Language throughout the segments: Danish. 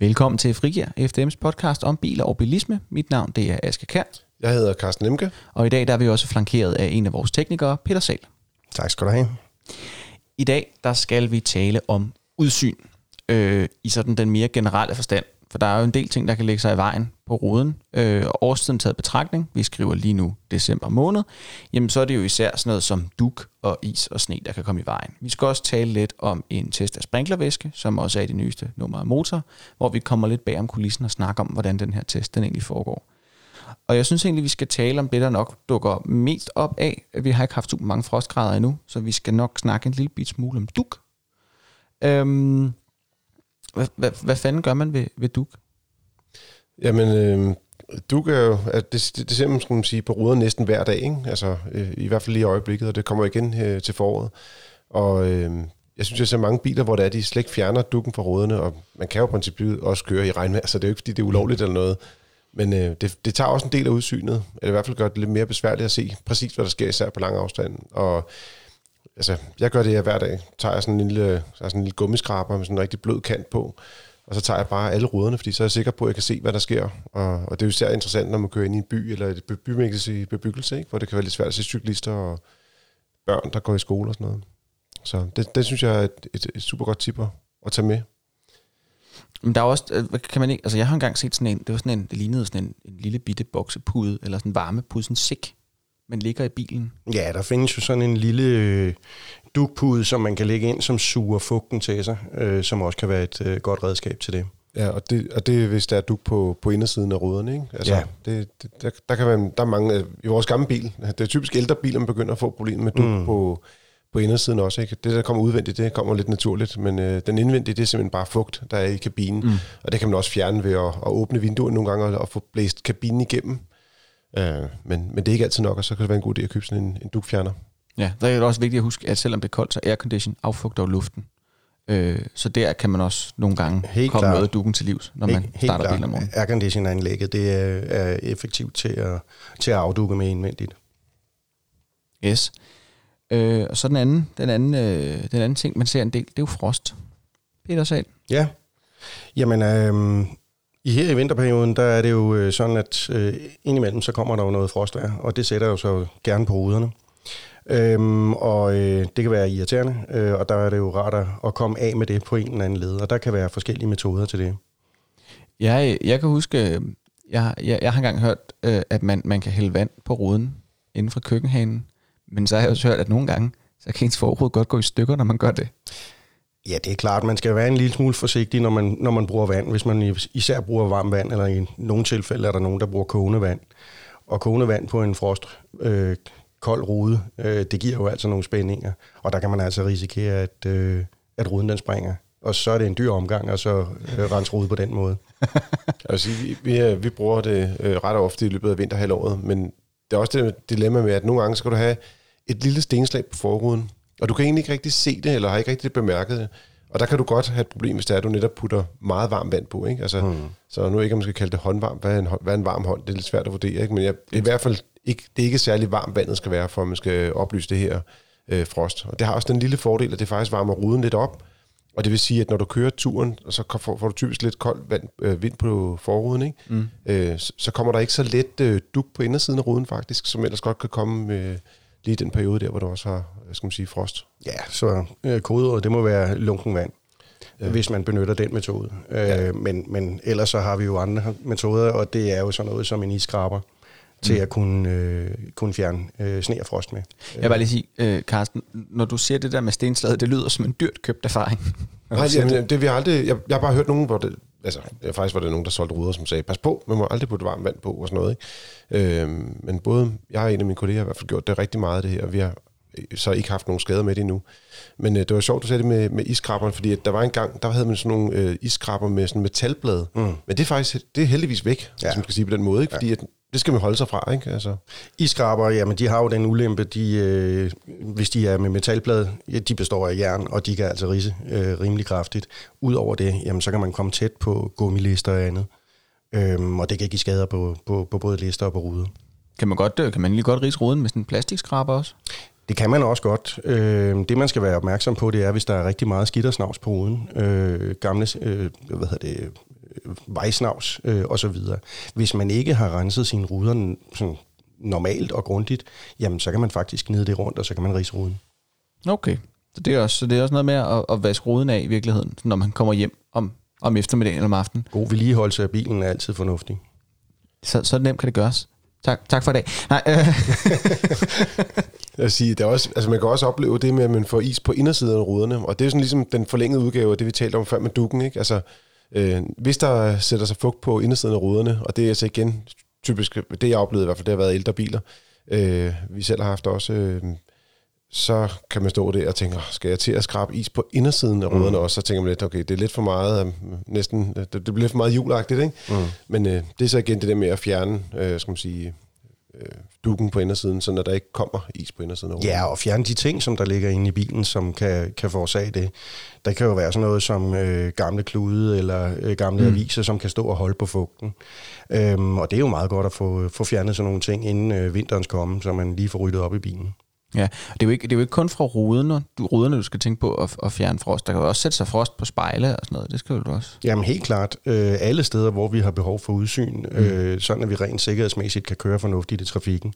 Velkommen til Frigir, FDM's podcast om biler og bilisme. Mit navn det er Aske Kær, Jeg hedder Carsten Lemke. og i dag der er vi også flankeret af en af vores teknikere, Peter Sal. Tak skal du have. I dag der skal vi tale om udsyn øh, i sådan den mere generelle forstand. For der er jo en del ting, der kan lægge sig i vejen på ruden. Øh, og årstiden taget betragtning, vi skriver lige nu december måned, jamen så er det jo især sådan noget som duk og is og sne, der kan komme i vejen. Vi skal også tale lidt om en test af sprinklervæske, som også er i det nyeste nummer af motor, hvor vi kommer lidt bag om kulissen og snakker om, hvordan den her test den egentlig foregår. Og jeg synes egentlig, vi skal tale om det, der nok dukker mest op af. Vi har ikke haft super mange frostgrader endnu, så vi skal nok snakke en lille bit smule om duk. Øhm, hvad, hvad, hvad fanden gør man ved, ved duk? Jamen, øh, du kan jo, at det, det, det ser man, skal man sige, på ruder næsten hver dag, ikke? Altså, øh, i hvert fald lige i øjeblikket, og det kommer igen øh, til foråret. Og øh, jeg synes, jeg ser mange biler, hvor det er, de slet ikke fjerner dukken fra ruderne, og man kan jo i princippet også køre i regnvejr, så det er jo ikke, fordi det er ulovligt eller noget. Men øh, det, det tager også en del af udsynet, eller i hvert fald gør det lidt mere besværligt at se præcis, hvad der sker, især på lang afstand. Og altså, jeg gør det her hver dag. Tager jeg sådan en lille, så sådan en lille gummiskraber med sådan en rigtig blød kant på, og så tager jeg bare alle ruderne, fordi så er jeg sikker på, at jeg kan se, hvad der sker. Og, og det er jo især interessant, når man kører ind i en by eller et by- bebyggelse, ikke? hvor det kan være lidt svært at se cyklister og børn, der går i skole og sådan noget. Så det, det synes jeg er et, et, et super godt tip at, tage med. Men der er også, øh, kan man ikke, altså jeg har engang set sådan en, det var sådan en, det lignede sådan en, en lille bitte boksepude, eller sådan en varmepude, sådan en sik, man ligger i bilen. Ja, der findes jo sådan en lille øh, dukpude, som man kan lægge ind, som suger fugten til sig, øh, som også kan være et øh, godt redskab til det. Ja, og det, og det er, hvis der er duk på, på indersiden af ruderne, ikke? Altså, Ja. det, det, der, der, kan være, der er mange, øh, i vores gamle bil, det er typisk ældre biler, man begynder at få problemer med duk mm. på, på indersiden også, ikke? Det, der kommer udvendigt, det kommer lidt naturligt, men øh, den indvendige, det er simpelthen bare fugt, der er i kabinen, mm. og det kan man også fjerne ved at, at åbne vinduet nogle gange og, og få blæst kabinen igennem. Øh, men, men det er ikke altid nok, og så kan det være en god idé at købe sådan en, en dukfjerner. Ja, der er det også vigtigt at huske, at selvom det er koldt, så aircondition affugter luften. Øh, så der kan man også nogle gange Helt komme klart. noget af dukken til livs, når man starter bilen om morgenen. Aircondition-anlægget, det er, er effektivt til at, til at afdukke med indvendigt. Yes. Øh, og så den anden, den, anden, øh, den anden ting, man ser en del, det er jo frost. Peter Sal. Ja, jamen øh, i her i vinterperioden, der er det jo øh, sådan, at øh, indimellem så kommer der jo noget frostvær, og det sætter jo så gerne på ruderne. Øhm, og øh, det kan være irriterende, øh, og der er det jo rart at, at komme af med det på en eller anden led, og der kan være forskellige metoder til det. Jeg, jeg kan huske, øh, jeg, jeg, jeg har engang hørt, øh, at man, man kan hælde vand på ruden inden for køkkenhanen, men så har jeg også hørt, at nogle gange, så kan ens forrude godt gå i stykker, når man gør det. Ja, det er klart, man skal være en lille smule forsigtig, når man, når man bruger vand. Hvis man især bruger varmt vand, eller i nogle tilfælde er der nogen, der bruger kogende vand. Og kogende vand på en frost, øh, kold rude, øh, det giver jo altså nogle spændinger. Og der kan man altså risikere, at, øh, at ruden den springer. Og så er det en dyr omgang, og så øh, rense rude på den måde. Altså, vi, vi, øh, vi bruger det øh, ret ofte i løbet af vinterhalvåret, men det er også det dilemma med, at nogle gange skal du have et lille stenslag på forruden, og du kan egentlig ikke rigtig se det, eller har ikke rigtig bemærket det. Og der kan du godt have et problem, hvis det er, at du netop putter meget varmt vand på. Ikke? Altså, mm. Så nu ikke, om man skal kalde det håndvarmt. Hvad er en, hvad er en varm hånd? Det er lidt svært at vurdere. Ikke? Men jeg, det er i hvert fald ikke, det er ikke særlig varmt vandet skal være, for at man skal oplyse det her øh, frost. Og det har også den lille fordel, at det faktisk varmer ruden lidt op. Og det vil sige, at når du kører turen, og så får, får du typisk lidt koldt vand, øh, vind på forruden, ikke? Mm. Øh, så, så kommer der ikke så let øh, duk på indersiden af ruden faktisk, som ellers godt kan komme øh, lige den periode der, hvor du også har, skal man sige, frost. Ja, så øh, kodeordet, det må være lunken vand, ja. hvis man benytter den metode. Ja. Øh, men, men ellers så har vi jo andre metoder, og det er jo sådan noget som en isskraber til at kunne, øh, kunne fjerne øh, sne og frost med. Jeg vil bare lige sige, øh, Carsten, når du siger det der med stenslaget, det lyder som en dyrt købt erfaring. Nej, jamen, det vi har aldrig, jeg, jeg har bare hørt nogen, hvor det, altså ja, faktisk var det nogen, der solgte ruder, som sagde, pas på, man må aldrig putte varmt vand på og sådan noget. Ikke? Øhm, men både jeg og en af mine kolleger har i hvert fald gjort det rigtig meget det her, og vi har så ikke haft nogen skader med det endnu. Men øh, det var sjovt, du sagde det med, med iskrabberne, fordi at der var en gang, der havde man sådan nogle øh, iskrabber med sådan metalblade. Mm. Men det er faktisk, det er heldigvis væk, ja. Ja. hvis man skal sige på den måde, ikke? fordi at, det skal man holde sig fra, ikke? Altså, Iskraber, jamen de har jo den ulempe, de, øh, hvis de er med metalblad, ja, de består af jern, og de kan altså rise øh, rimelig kraftigt. Udover det, jamen så kan man komme tæt på gummilister og andet. Øhm, og det kan give skader på, på, på både lister og på ruder. Kan man, godt, øh, kan man lige godt rise ruden med sådan en plastikskraber også? Det kan man også godt. Øh, det man skal være opmærksom på, det er, hvis der er rigtig meget skidt og snavs på ruden. Øh, gamle øh, hvad hedder det, vejsnavs øh, osv. Hvis man ikke har renset sine ruder sådan normalt og grundigt, jamen så kan man faktisk gnide det rundt, og så kan man rise ruden. Okay, så det er også, så det er også noget med at, at vaske ruden af i virkeligheden, når man kommer hjem om, om eftermiddagen eller om aftenen. God vedligeholdelse af bilen er altid fornuftig. Så, så nemt kan det gøres. Tak, tak for i dag. Nej, øh. Jeg vil sige, der er også, altså man kan også opleve det med, at man får is på indersiden af ruderne, og det er sådan ligesom den forlængede udgave af det, vi talte om før med dukken. Ikke? Altså, øh, hvis der sætter sig fugt på indersiden af ruderne, og det er altså igen typisk, det jeg oplevede i hvert fald, det har været ældre biler, øh, vi selv har haft også, øh, så kan man stå der og tænke, skal jeg til at skrabe is på indersiden af ruderne mm. også? Så tænker man lidt, okay, det er lidt for meget, øh, næsten, det, det bliver lidt for meget julagtigt, ikke? Mm. Men øh, det er så igen det der med at fjerne, øh, skal man sige, øh, dukken på indersiden, så der ikke kommer is på indersiden af ruden. Ja, og fjerne de ting, som der ligger inde i bilen, som kan, kan forårsage det. Der kan jo være sådan noget som øh, gamle klude eller øh, gamle mm. aviser, som kan stå og holde på fugten. Øhm, og det er jo meget godt at få, få fjernet sådan nogle ting, inden øh, vinterens komme, så man lige får ryddet op i bilen. Ja, det er jo ikke, det er jo ikke kun fra ruderne, du, ruderne, du skal tænke på at, at fjerne frost. Der kan jo også sætte sig frost på spejle og sådan noget. Det skal du også. Jamen helt klart. Øh, alle steder, hvor vi har behov for udsyn, mm. øh, sådan at vi rent sikkerhedsmæssigt kan køre fornuftigt i trafikken.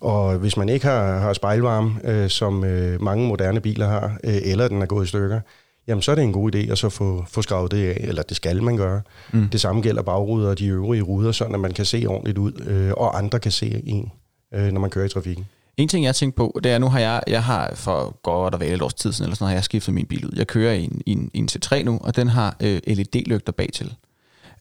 Og hvis man ikke har, har spejlvarme, øh, som øh, mange moderne biler har, øh, eller den er gået i stykker, jamen så er det en god idé at så få, få skravet det af, eller det skal man gøre. Mm. Det samme gælder bagruder og de øvrige ruder, sådan at man kan se ordentligt ud, øh, og andre kan se en, øh, når man kører i trafikken. En ting, jeg tænker på, det er, nu har jeg, jeg har for godt og vel et års tid siden, eller sådan noget, har jeg skiftet min bil ud. Jeg kører i en, i en, i en C3 nu, og den har øh, LED-lygter bag til.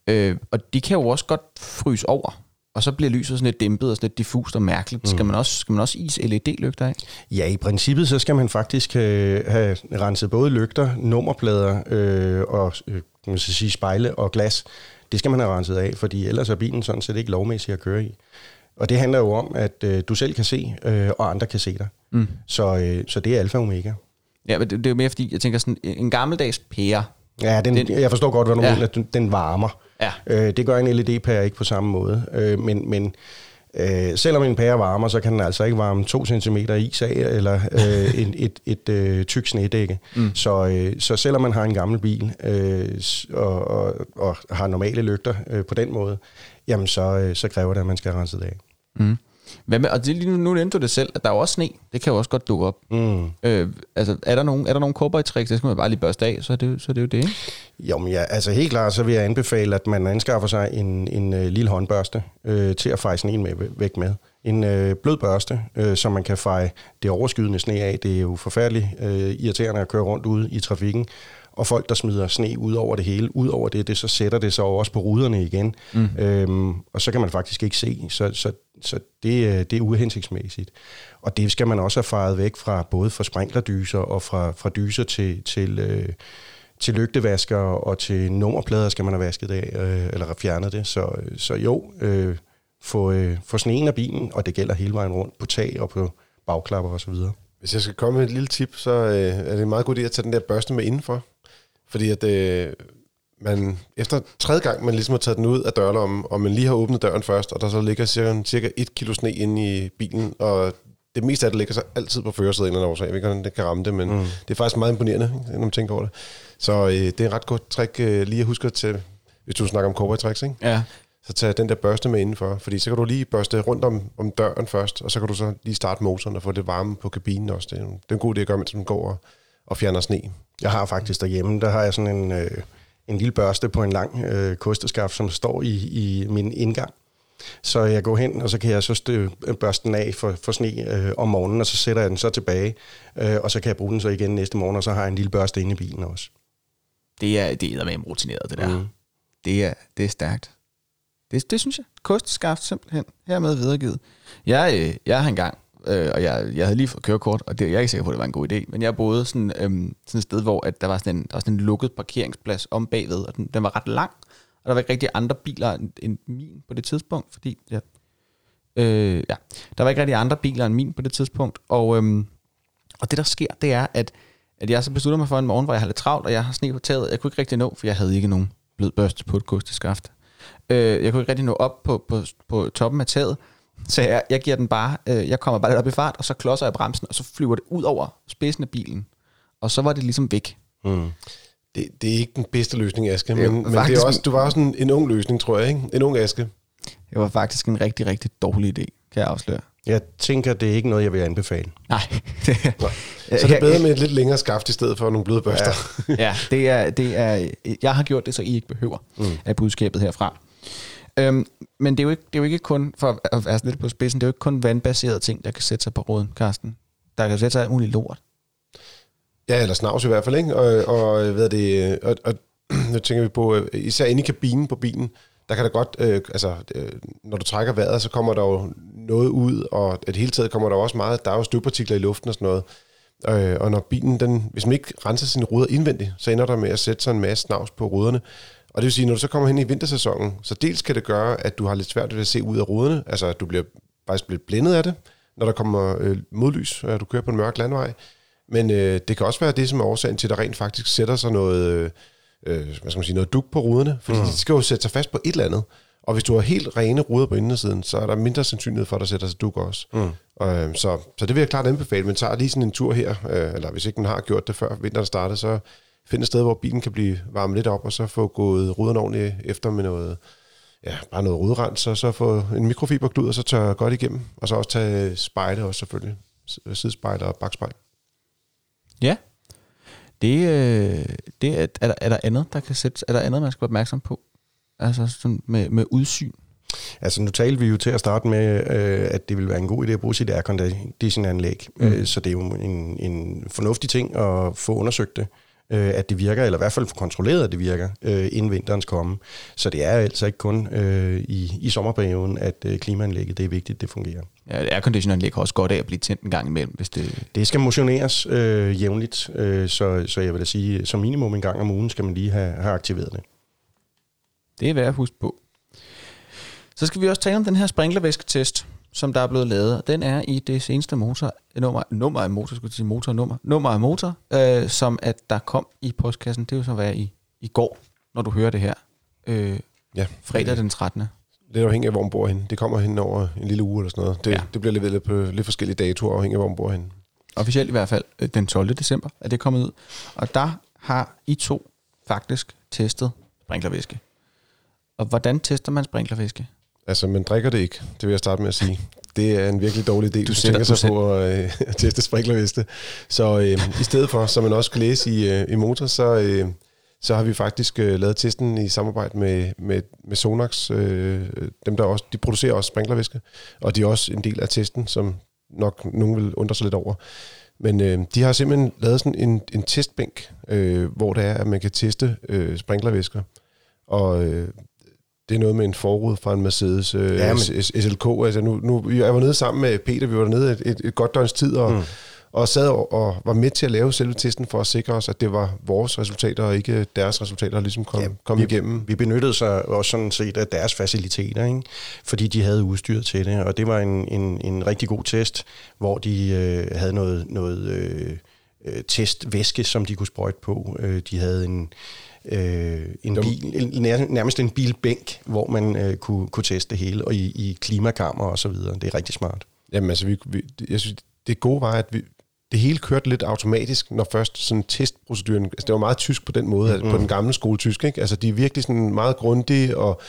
Øh, og de kan jo også godt fryse over, og så bliver lyset sådan lidt dæmpet og sådan lidt diffust og mærkeligt. Mm. Skal, man også, skal man også is LED-lygter af? Ja, i princippet så skal man faktisk have, have renset både lygter, nummerplader øh, og øh, kan man sige, spejle og glas. Det skal man have renset af, fordi ellers er bilen sådan set ikke lovmæssig at køre i. Og det handler jo om, at øh, du selv kan se, øh, og andre kan se dig. Mm. Så, øh, så det er alfa og omega. Ja, men det, det er jo mere fordi, jeg tænker sådan, en gammeldags pære. Ja, den, den, jeg forstår godt, hvad du ja. mener, den, den varmer. Ja. Øh, det gør en LED-pære ikke på samme måde. Øh, men men øh, selvom en pære varmer, så kan den altså ikke varme 2 cm is af, eller øh, et, et, et øh, tyk snedække. Mm. Så, øh, så selvom man har en gammel bil, øh, og, og, og har normale lygter øh, på den måde, jamen så, øh, så kræver det, at man skal rense det af. Mm. Hvad med, og det, nu, nu nævnte du det selv, at der er også sne. Det kan jo også godt dukke op. Mm. Øh, altså, er der nogen, er der nogen cowboy tricks? Det skal man bare lige børste af, så er det, så er det jo det, ikke? Jo, men ja, altså helt klart, så vil jeg anbefale, at man anskaffer sig en, en uh, lille håndbørste øh, til at feje sneen med, væk med. En øh, blød børste, øh, så man kan feje det overskydende sne af. Det er jo forfærdeligt øh, irriterende at køre rundt ude i trafikken og folk, der smider sne ud over det hele. Ud over det, det så sætter det sig også på ruderne igen. Mm. Øhm, og så kan man faktisk ikke se. Så, så, så det, øh, det er uhensigtsmæssigt. Og det skal man også have faret væk fra både fra sprinklerdyser og fra, fra dyser til, til, øh, til lygtevasker og til nummerplader skal man have vasket af, øh, eller fjernet det. Så, så jo, øh, få, øh, få sneen af bilen, og det gælder hele vejen rundt på tag og på bagklapper osv. Hvis jeg skal komme med et lille tip, så øh, er det en meget god idé at tage den der børste med indenfor. Fordi at øh, man, efter tredje gang, man ligesom har taget den ud af dørlommen, og man lige har åbnet døren først, og der så ligger cirka, cirka et kilo sne inde i bilen, og det meste af det ligger så altid på førersiden af en eller anden årsag. Jeg ved ikke, hvordan det kan ramme det, men mm. det er faktisk meget imponerende, når man tænker over det. Så øh, det er et ret godt trick øh, lige at huske til, hvis du snakker om cowboy tricks, ikke? Ja. Så tag den der børste med indenfor, fordi så kan du lige børste rundt om, om døren først, og så kan du så lige starte motoren og få det varme på kabinen også. Det er, det er en god idé at gøre, mens man går og, og fjerner sne. Jeg har faktisk derhjemme, der har jeg sådan en, øh, en lille børste på en lang øh, kosteskaft, som står i, i min indgang. Så jeg går hen, og så kan jeg så stø, børste den af for, for sne øh, om morgenen, og så sætter jeg den så tilbage, øh, og så kan jeg bruge den så igen næste morgen, og så har jeg en lille børste inde i bilen også. Det er, det er med rutineret, det der. Mm. Det, er, det er stærkt. Det, det synes jeg. Kosteskaft simpelthen. Hermed videregivet. Jeg, øh, jeg har engang øh, og jeg, jeg havde lige fået kørekort, og det, jeg er ikke sikker på, at det var en god idé, men jeg boede sådan, øh, sådan et sted, hvor at der, var sådan en, der var sådan en lukket parkeringsplads om bagved, og den, den var ret lang, og der var ikke rigtig andre biler end, end min på det tidspunkt, fordi ja, øh, ja, der var ikke rigtig andre biler end min på det tidspunkt, og, øhm, og det der sker, det er, at, at jeg så beslutter mig for en morgen, hvor jeg har lidt travlt, og jeg har sne på taget, jeg kunne ikke rigtig nå, for jeg havde ikke nogen blød børste på et kosteskaft. Øh, jeg kunne ikke rigtig nå op på, på, på toppen af taget, så jeg, jeg giver den bare, øh, jeg kommer bare lidt op i fart, og så klodser jeg bremsen, og så flyver det ud over spidsen af bilen. Og så var det ligesom væk. Mm. Det, det er ikke den bedste løsning, Aske, men, men det er også, du var også en, en ung løsning, tror jeg, ikke? En ung Aske. Det var faktisk en rigtig, rigtig dårlig idé, kan jeg afsløre. Jeg tænker, det er ikke noget, jeg vil anbefale. Nej. Så det er bedre med et lidt længere skaft i stedet for nogle bløde børster. Ja, ja det, er, det er... Jeg har gjort det, så I ikke behøver mm. af budskabet herfra. Øhm, men det er, jo ikke, det er jo ikke kun, for at være lidt på spidsen, det er jo ikke kun vandbaserede ting, der kan sætte sig på råden, Karsten. Der kan sætte sig alt muligt lort. Ja, eller snavs i hvert fald, ikke? Og, og øh, hvad er det, øh, og, og nu tænker vi på, øh, især inde i kabinen på bilen, der kan der godt, øh, altså, øh, når du trækker vejret, så kommer der jo noget ud, og det hele taget kommer der også meget, der er jo støvpartikler i luften og sådan noget. Øh, og når bilen, den, hvis man ikke renser sine ruder indvendigt, så ender der med at sætte sig en masse snavs på ruderne. Og det vil sige, når du så kommer hen i vintersæsonen, så dels kan det gøre, at du har lidt svært ved at se ud af ruderne, altså at du bliver faktisk bliver blændet af det, når der kommer øh, modlys, og du kører på en mørk landvej. Men øh, det kan også være det, som er årsagen til, at der rent faktisk sætter sig noget, øh, øh hvad skal man sige, noget duk på ruderne, fordi mm. de skal jo sætte sig fast på et eller andet. Og hvis du har helt rene ruder på indersiden, så er der mindre sandsynlighed for, at der sætter sig duk også. Mm. Øh, så, så det vil jeg klart anbefale, men tager lige sådan en tur her, øh, eller hvis ikke man har gjort det før vinteren startede, så find et sted, hvor bilen kan blive varmet lidt op, og så få gået ruderne ordentligt efter med noget, ja, bare noget rudrens, og så få en mikrofiberklud, og så tør godt igennem, og så også tage spejle også selvfølgelig, sidespejle og bagspejl. Ja, det, øh, det er, er, der, er der andet, der kan sætte, er der andet, man skal være opmærksom på? Altså sådan med, med udsyn? Altså nu talte vi jo til at starte med, øh, at det ville være en god idé at bruge sit airconditioning-anlæg. Mm. Øh, så det er jo en, en fornuftig ting at få undersøgt det øh, at det virker, eller i hvert fald få kontrolleret, at det virker, øh, inden vinterens komme. Så det er altså ikke kun øh, i, i sommerperioden, at øh, klimaanlægget det er vigtigt, det fungerer. Ja, airconditionanlæg har også godt af at blive tændt en gang imellem, hvis det... Det skal motioneres øh, jævnligt, øh, så, så jeg vil da sige, som minimum en gang om ugen skal man lige have, have aktiveret det. Det er værd at huske på. Så skal vi også tale om den her sprinklervæsketest, som der er blevet lavet. Den er i det seneste motor, nummer, nummer af motor, skulle jeg sige motor, nummer, nummer af motor, øh, som at der kom i postkassen. Det er jo så være i, i går, når du hører det her. Øh, ja. Fredag den 13. Det er afhængigt af, hvor man bor henne. Det kommer hen over en lille uge eller sådan noget. Det, ja. det bliver leveret på lidt forskellige datoer, afhængig af, hvor man bor henne. Officielt i hvert fald øh, den 12. december er det kommet ud. Og der har I to faktisk testet sprinklervæske. Og hvordan tester man sprinklervæske? Altså, man drikker det ikke, det vil jeg starte med at sige. Det er en virkelig dårlig idé, du tænker sig på at, øh, teste sprinklerveste. Så øh, i stedet for, som man også kan læse i, øh, i Motor, så, øh, så har vi faktisk øh, lavet testen i samarbejde med, med, med Sonax. Øh, dem, der også, de producerer også sprinklervæske, og de er også en del af testen, som nok nogen vil undre sig lidt over. Men øh, de har simpelthen lavet sådan en, en testbænk, øh, hvor det er, at man kan teste øh, sprinklervæsker. Og øh, det er noget med en forud fra en Mercedes øh, ja, men... SLK. Altså nu, nu, jeg var nede sammen med Peter, vi var dernede et, et, et godt døgns tid, og, mm. og sad og, og var med til at lave selve testen for at sikre os, at det var vores resultater, og ikke deres resultater, der ligesom kom, ja, kom vi, igennem. Vi benyttede sig også sådan set af deres faciliteter, ikke? fordi de havde udstyret til det, og det var en, en, en rigtig god test, hvor de øh, havde noget, noget øh, øh testvæske, som de kunne sprøjte på. Øh, de havde en øh, en bil, nærmest en bilbænk, hvor man øh, kunne, kunne teste det hele, og i, i klimakammer og så videre. Det er rigtig smart. Jamen altså, vi, vi, jeg synes, det gode var, at vi, det hele kørte lidt automatisk, når først sådan testproceduren, altså det var meget tysk på den måde, mm. på den gamle skole tysk, ikke? Altså de er virkelig sådan meget grundige, og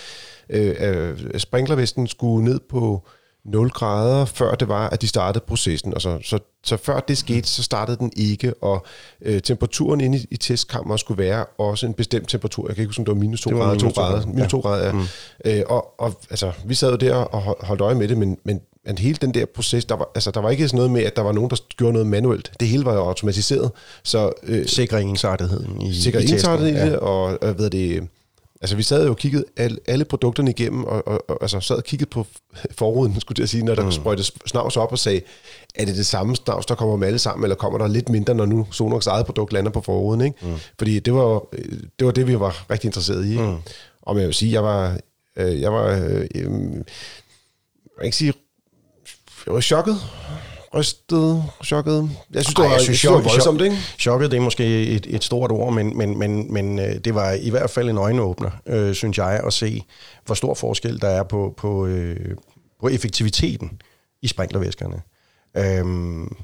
øh, øh, sprinklervesten skulle ned på 0 grader, før det var, at de startede processen. Altså, så, så før det skete, så startede den ikke, og øh, temperaturen inde i, i testkammeret skulle være også en bestemt temperatur. Jeg kan ikke huske, om det var minus 2 grader, 2 grader, minus 2 grader, ja. Mm. Øh, og, og altså, vi sad jo der og holdt øje med det, men, men men hele den der proces, der var, altså, der var ikke sådan noget med, at der var nogen, der gjorde noget manuelt. Det hele var jo automatiseret. Så, øh, sikre ensartetheden i, sikre i i det, ja. og øh, ved det, Altså, vi sad jo og kiggede alle, alle produkterne igennem, og, og, og altså, sad og kiggede på forruden, skulle jeg sige, når der mm. sprøjtes snavs op og sagde, er det det samme snavs, der kommer med alle sammen, eller kommer der lidt mindre, når nu Sonox eget produkt lander på forruden, ikke? Mm. Fordi det var, det var det, vi var rigtig interesseret i. Mm. Og jeg vil sige, jeg var, øh, jeg var, øh, jeg kan ikke sige, jeg var chokket rystet, chokket? Jeg synes, det var, Ej, jeg synes, chok, voldsomt, ikke? Chokket, det er måske et, et stort ord, men, men, men, men øh, det var i hvert fald en øjenåbner, øh, synes jeg, at se, hvor stor forskel der er på, på, øh, på effektiviteten i sprinklervæskerne. Øhm,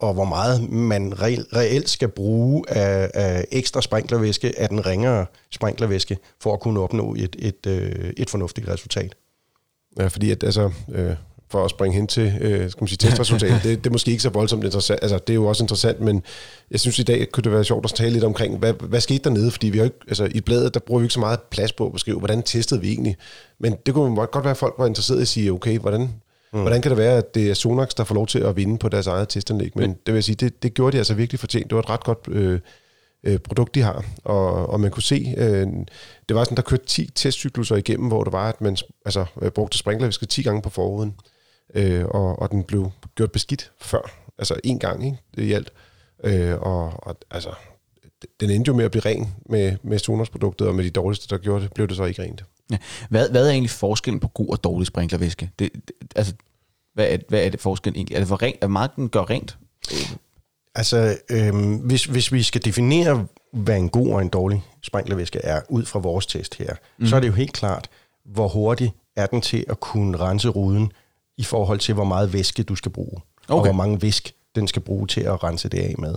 og hvor meget man re- reelt skal bruge af, af ekstra sprinklervæske af den ringere sprinklervæske, for at kunne opnå et, et, øh, et fornuftigt resultat. Ja, fordi at, altså, øh, for at springe hen til øh, skal man sige, testresultatet, det, det er måske ikke så voldsomt interessant. Altså, det er jo også interessant, men jeg synes i dag kunne det være sjovt at tale lidt omkring, hvad, hvad skete der nede? Fordi vi har ikke, altså, i bladet, der bruger vi ikke så meget plads på at beskrive, hvordan testede vi egentlig. Men det kunne godt være, at folk var interesserede i at sige, okay, hvordan, mm. hvordan kan det være, at det er Sonax, der får lov til at vinde på deres eget testanlæg? Men det vil jeg sige, det, det gjorde de altså virkelig fortjent. Det var et ret godt øh, øh, produkt, de har. Og, og man kunne se, øh, det var sådan, der kørte 10 testcykluser igennem, hvor det var, at man altså, brugte sprinklervæske 10 gange på forruden øh, og, og den blev gjort beskidt før, altså en gang ikke, i alt. Øh, og, og altså, den endte jo med at blive ren med, med Sonos-produktet, og med de dårligste, der gjorde det, blev det så ikke rent. Ja. Hvad, hvad er egentlig forskellen på god og dårlig sprinklervæske? Det, det, altså, hvad er, hvad er det forskellen egentlig? Er det for rent, at den gør rent? Altså, øhm, hvis, hvis vi skal definere, hvad en god og en dårlig sprinklervæske er, ud fra vores test her, mm. så er det jo helt klart, hvor hurtigt er den til at kunne rense ruden i forhold til, hvor meget væske du skal bruge. Okay. Og hvor mange væsk den skal bruge til at rense det af med.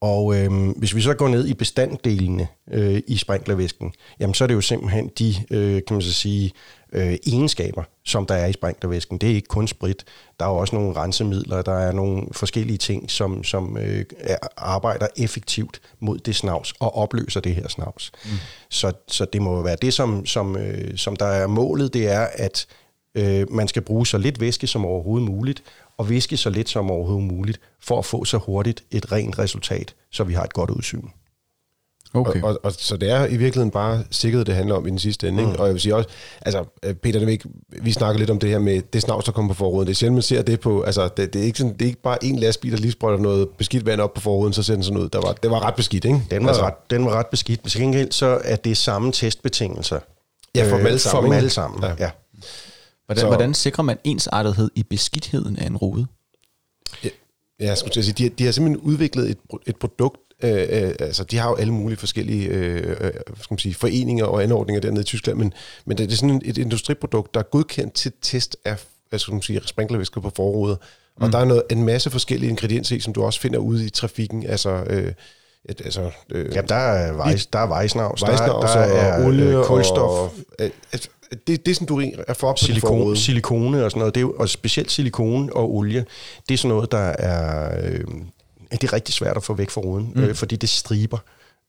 Og øh, hvis vi så går ned i bestanddelene øh, i sprinklervæsken, jamen så er det jo simpelthen de, øh, kan man så sige, øh, egenskaber, som der er i sprinklervæsken. Det er ikke kun sprit. Der er også nogle rensemidler, der er nogle forskellige ting, som, som øh, arbejder effektivt mod det snavs og opløser det her snavs. Mm. Så, så det må være det, som, som, øh, som der er målet, det er, at Øh, man skal bruge så lidt væske som overhovedet muligt, og væske så lidt som overhovedet muligt, for at få så hurtigt et rent resultat, så vi har et godt udsyn. Okay. Og, og, og, så det er i virkeligheden bare sikkerhed, det handler om i den sidste ende. Mm. Ikke? Og jeg vil sige også, altså Peter, det ikke, vi snakker lidt om det her med det snavs, der kommer på forruden. Det er sjældent, man ser det på, altså det, det, er ikke sådan, det er ikke bare en lastbil, der lige sprøjter noget beskidt vand op på forruden, så ser den sådan ud. Der var, det var ret beskidt, ikke? Den var, altså, ret, den var ret beskidt, men til gengæld så er det samme testbetingelser. Ja, for dem alle sammen. For dem alle sammen, ja. ja. Hvordan, så, hvordan sikrer man ensartethed i beskidtheden af en rude? Ja, jeg skulle til at sige, de, har, de har simpelthen udviklet et, et produkt, øh, øh, altså de har jo alle mulige forskellige øh, øh, skal man sige, foreninger og anordninger dernede i Tyskland, men, men det er sådan et industriprodukt, der er godkendt til test af hvad skal man sige, sprinklervæsker på forruder. Og mm. der er noget, en masse forskellige ingredienser i, som du også finder ude i trafikken, altså... Øh, et, altså, øh, Jamen, der er, vejs, der er vejsnavs, der, der er, olie, og kulstof. Og, øh, det, det er sådan, du er for op Silikon, Silikone og sådan noget, det er og specielt silikone og olie, det er sådan noget, der er, øh, det er rigtig svært at få væk fra ruden, mm. øh, fordi det striber.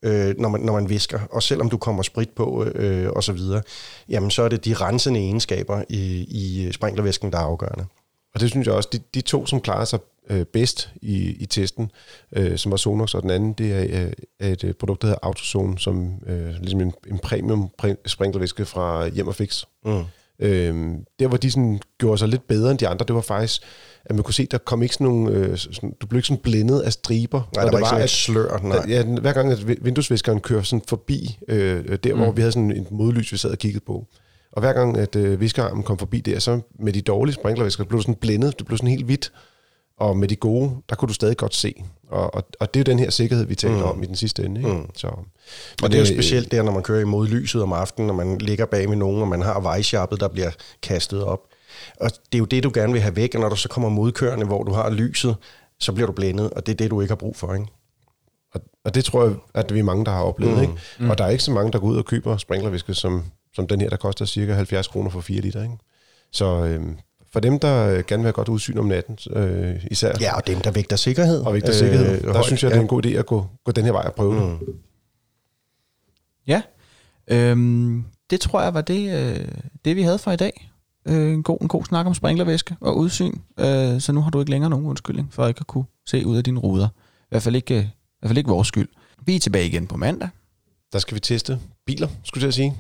Øh, når, man, når man visker, og selvom du kommer sprit på øh, og så videre, jamen så er det de rensende egenskaber i, i sprinklervæsken, der er afgørende. Og det synes jeg også, de, de to, som klarer sig øh, bedst i, i testen, øh, som var Sonox, og den anden, det er, øh, et produkt, der hedder Autozone, som øh, ligesom en, en premium sprinklervæske fra Hjem og Fix. Mm. Øh, der, hvor de sådan, gjorde sig lidt bedre end de andre, det var faktisk, at man kunne se, der kom ikke sådan nogle, øh, sådan, du blev ikke sådan blændet af striber. Nej, der, der var ikke sådan et slør. Nej. Ja, hver gang at vinduesviskeren kører sådan forbi, øh, der mm. hvor vi havde sådan en modlys, vi sad og kiggede på. Og hver gang, at øh, viskerarmen kom forbi der, så med de dårlige sprinklervæsker, blev du sådan blændet, det blev sådan helt hvidt. Og med de gode, der kunne du stadig godt se. Og, og, og det er jo den her sikkerhed, vi taler mm. om i den sidste ende. Ikke? Mm. Så, men og det er jo specielt der, når man kører imod lyset om aftenen, når man ligger bag med nogen, og man har vejsjappet, der bliver kastet op. Og det er jo det, du gerne vil have væk, og når du så kommer modkørende, hvor du har lyset, så bliver du blændet, og det er det, du ikke har brug for. Ikke? Og, og det tror jeg, at vi er mange, der har oplevet. Mm. Ikke? Mm. Og der er ikke så mange, der går ud og køber sprinklerviske, som, som den her, der koster cirka 70 kroner for 4 liter. Ikke? Så, øhm, for dem, der øh, gerne vil have godt udsyn om natten, øh, især. Ja, og dem, der vægter sikkerhed. Og vægter øh, sikkerhed. Der højt, synes jeg, det er en god idé at gå, gå den her vej og prøve mm. det. Ja, øhm, det tror jeg var det, øh, det vi havde for i dag. Øh, en, god, en god snak om sprinklervæske og udsyn. Øh, så nu har du ikke længere nogen undskyldning for ikke at kunne se ud af dine ruder. I hvert fald ikke, i hvert fald ikke vores skyld. Vi er tilbage igen på mandag. Der skal vi teste biler, skulle jeg sige.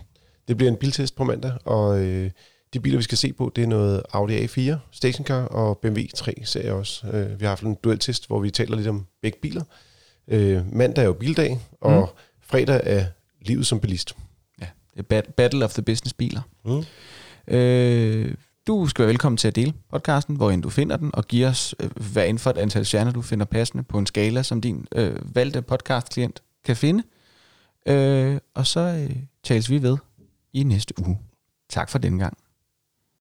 Det bliver en biltest på mandag, og... Øh, de biler, vi skal se på, det er noget Audi A4 stationcar og BMW 3 serie også. Uh, vi har haft en dueltest, hvor vi taler lidt om begge biler. Uh, mandag er jo bildag, og mm. fredag er livet som bilist. Ja, det er Battle of the Business biler. Mm. Uh, du skal være velkommen til at dele podcasten, hvor end du finder den, og give os, uh, hvad inden for et antal stjerner, du finder passende på en skala, som din uh, valgte podcast-klient kan finde. Uh, og så uh, tales vi ved i næste uge. Tak for den gang.